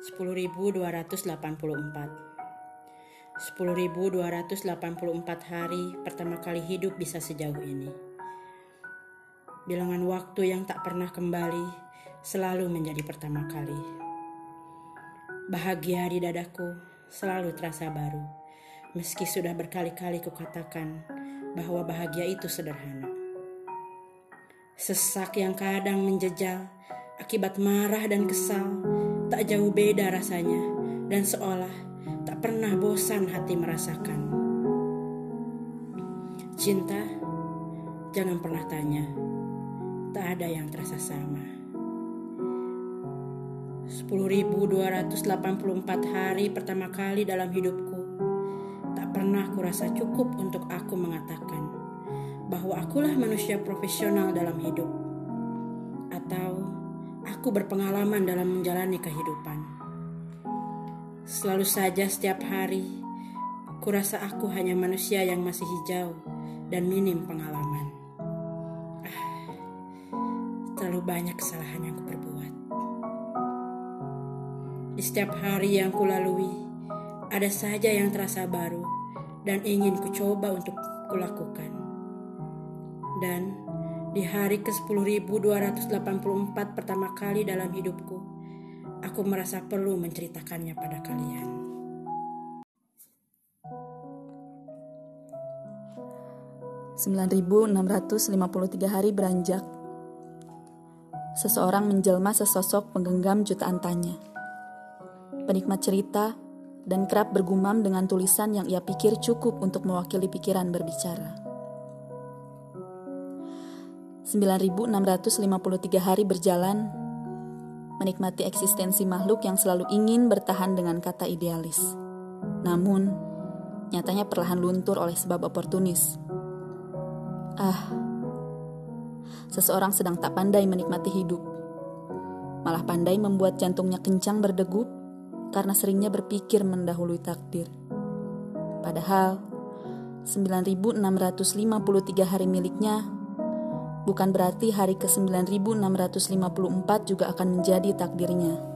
10284 10284 hari pertama kali hidup bisa sejauh ini. Bilangan waktu yang tak pernah kembali selalu menjadi pertama kali. Bahagia di dadaku selalu terasa baru, meski sudah berkali-kali kukatakan bahwa bahagia itu sederhana. Sesak yang kadang menjejal akibat marah dan kesal tak jauh beda rasanya dan seolah tak pernah bosan hati merasakan. Cinta, jangan pernah tanya, tak ada yang terasa sama. 10.284 hari pertama kali dalam hidupku, tak pernah kurasa cukup untuk aku mengatakan bahwa akulah manusia profesional dalam hidup, aku berpengalaman dalam menjalani kehidupan. Selalu saja setiap hari, kurasa aku hanya manusia yang masih hijau dan minim pengalaman. Ah, terlalu banyak kesalahan yang kuperbuat. Di setiap hari yang kulalui, ada saja yang terasa baru dan ingin kucoba untuk kulakukan. Dan di hari ke-10.284 pertama kali dalam hidupku, aku merasa perlu menceritakannya pada kalian. tiga hari beranjak. Seseorang menjelma sesosok penggenggam jutaan tanya. Penikmat cerita dan kerap bergumam dengan tulisan yang ia pikir cukup untuk mewakili pikiran berbicara. 9653 hari berjalan, menikmati eksistensi makhluk yang selalu ingin bertahan dengan kata idealis. Namun, nyatanya perlahan luntur oleh sebab oportunis. Ah, seseorang sedang tak pandai menikmati hidup. Malah pandai membuat jantungnya kencang berdegup karena seringnya berpikir mendahului takdir. Padahal, 9653 hari miliknya bukan berarti hari ke-9654 juga akan menjadi takdirnya.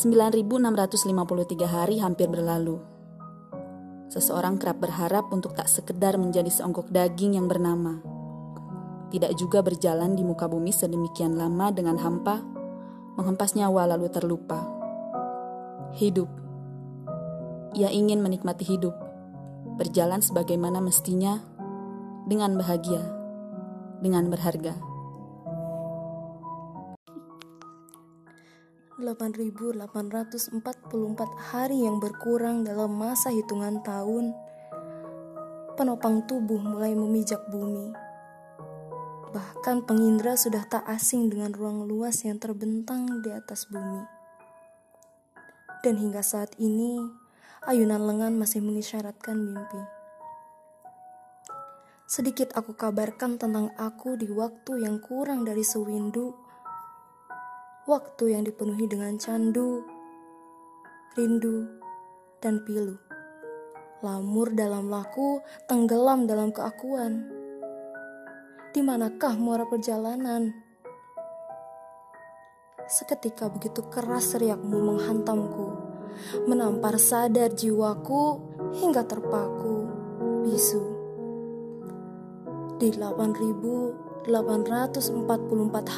9653 hari hampir berlalu. Seseorang kerap berharap untuk tak sekedar menjadi seonggok daging yang bernama. Tidak juga berjalan di muka bumi sedemikian lama dengan hampa, menghempas nyawa lalu terlupa. Hidup. Ia ingin menikmati hidup, berjalan sebagaimana mestinya, dengan bahagia, dengan berharga. 8.844 hari yang berkurang dalam masa hitungan tahun, penopang tubuh mulai memijak bumi. Bahkan pengindra sudah tak asing dengan ruang luas yang terbentang di atas bumi. Dan hingga saat ini, ayunan lengan masih mengisyaratkan mimpi. Sedikit aku kabarkan tentang aku di waktu yang kurang dari sewindu. Waktu yang dipenuhi dengan candu, rindu, dan pilu. Lamur dalam laku, tenggelam dalam keakuan. Di manakah muara perjalanan? Seketika begitu keras seriakmu menghantamku, menampar sadar jiwaku hingga terpaku, bisu di 8.844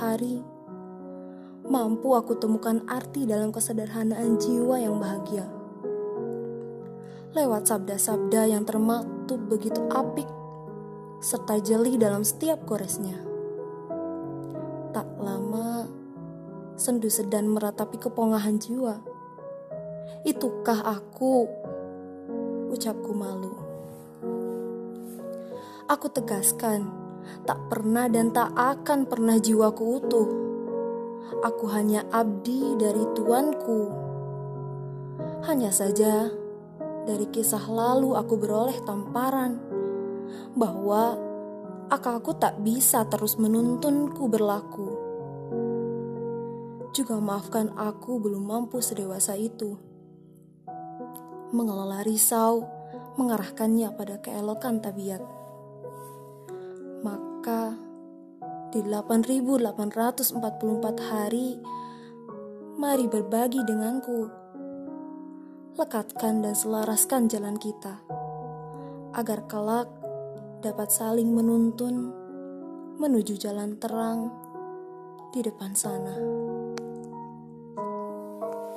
hari, mampu aku temukan arti dalam kesederhanaan jiwa yang bahagia. Lewat sabda-sabda yang termaktub begitu apik, serta jeli dalam setiap koresnya. Tak lama, sendu sedan meratapi kepongahan jiwa. Itukah aku? Ucapku malu. Aku tegaskan, tak pernah dan tak akan pernah jiwaku utuh. Aku hanya abdi dari tuanku. Hanya saja, dari kisah lalu aku beroleh tamparan bahwa akalku tak bisa terus menuntunku berlaku. Juga maafkan aku belum mampu sedewasa itu. Mengelola risau, mengarahkannya pada keelokan tabiat di 8.844 hari mari berbagi denganku. Lekatkan dan selaraskan jalan kita, agar kelak dapat saling menuntun menuju jalan terang di depan sana.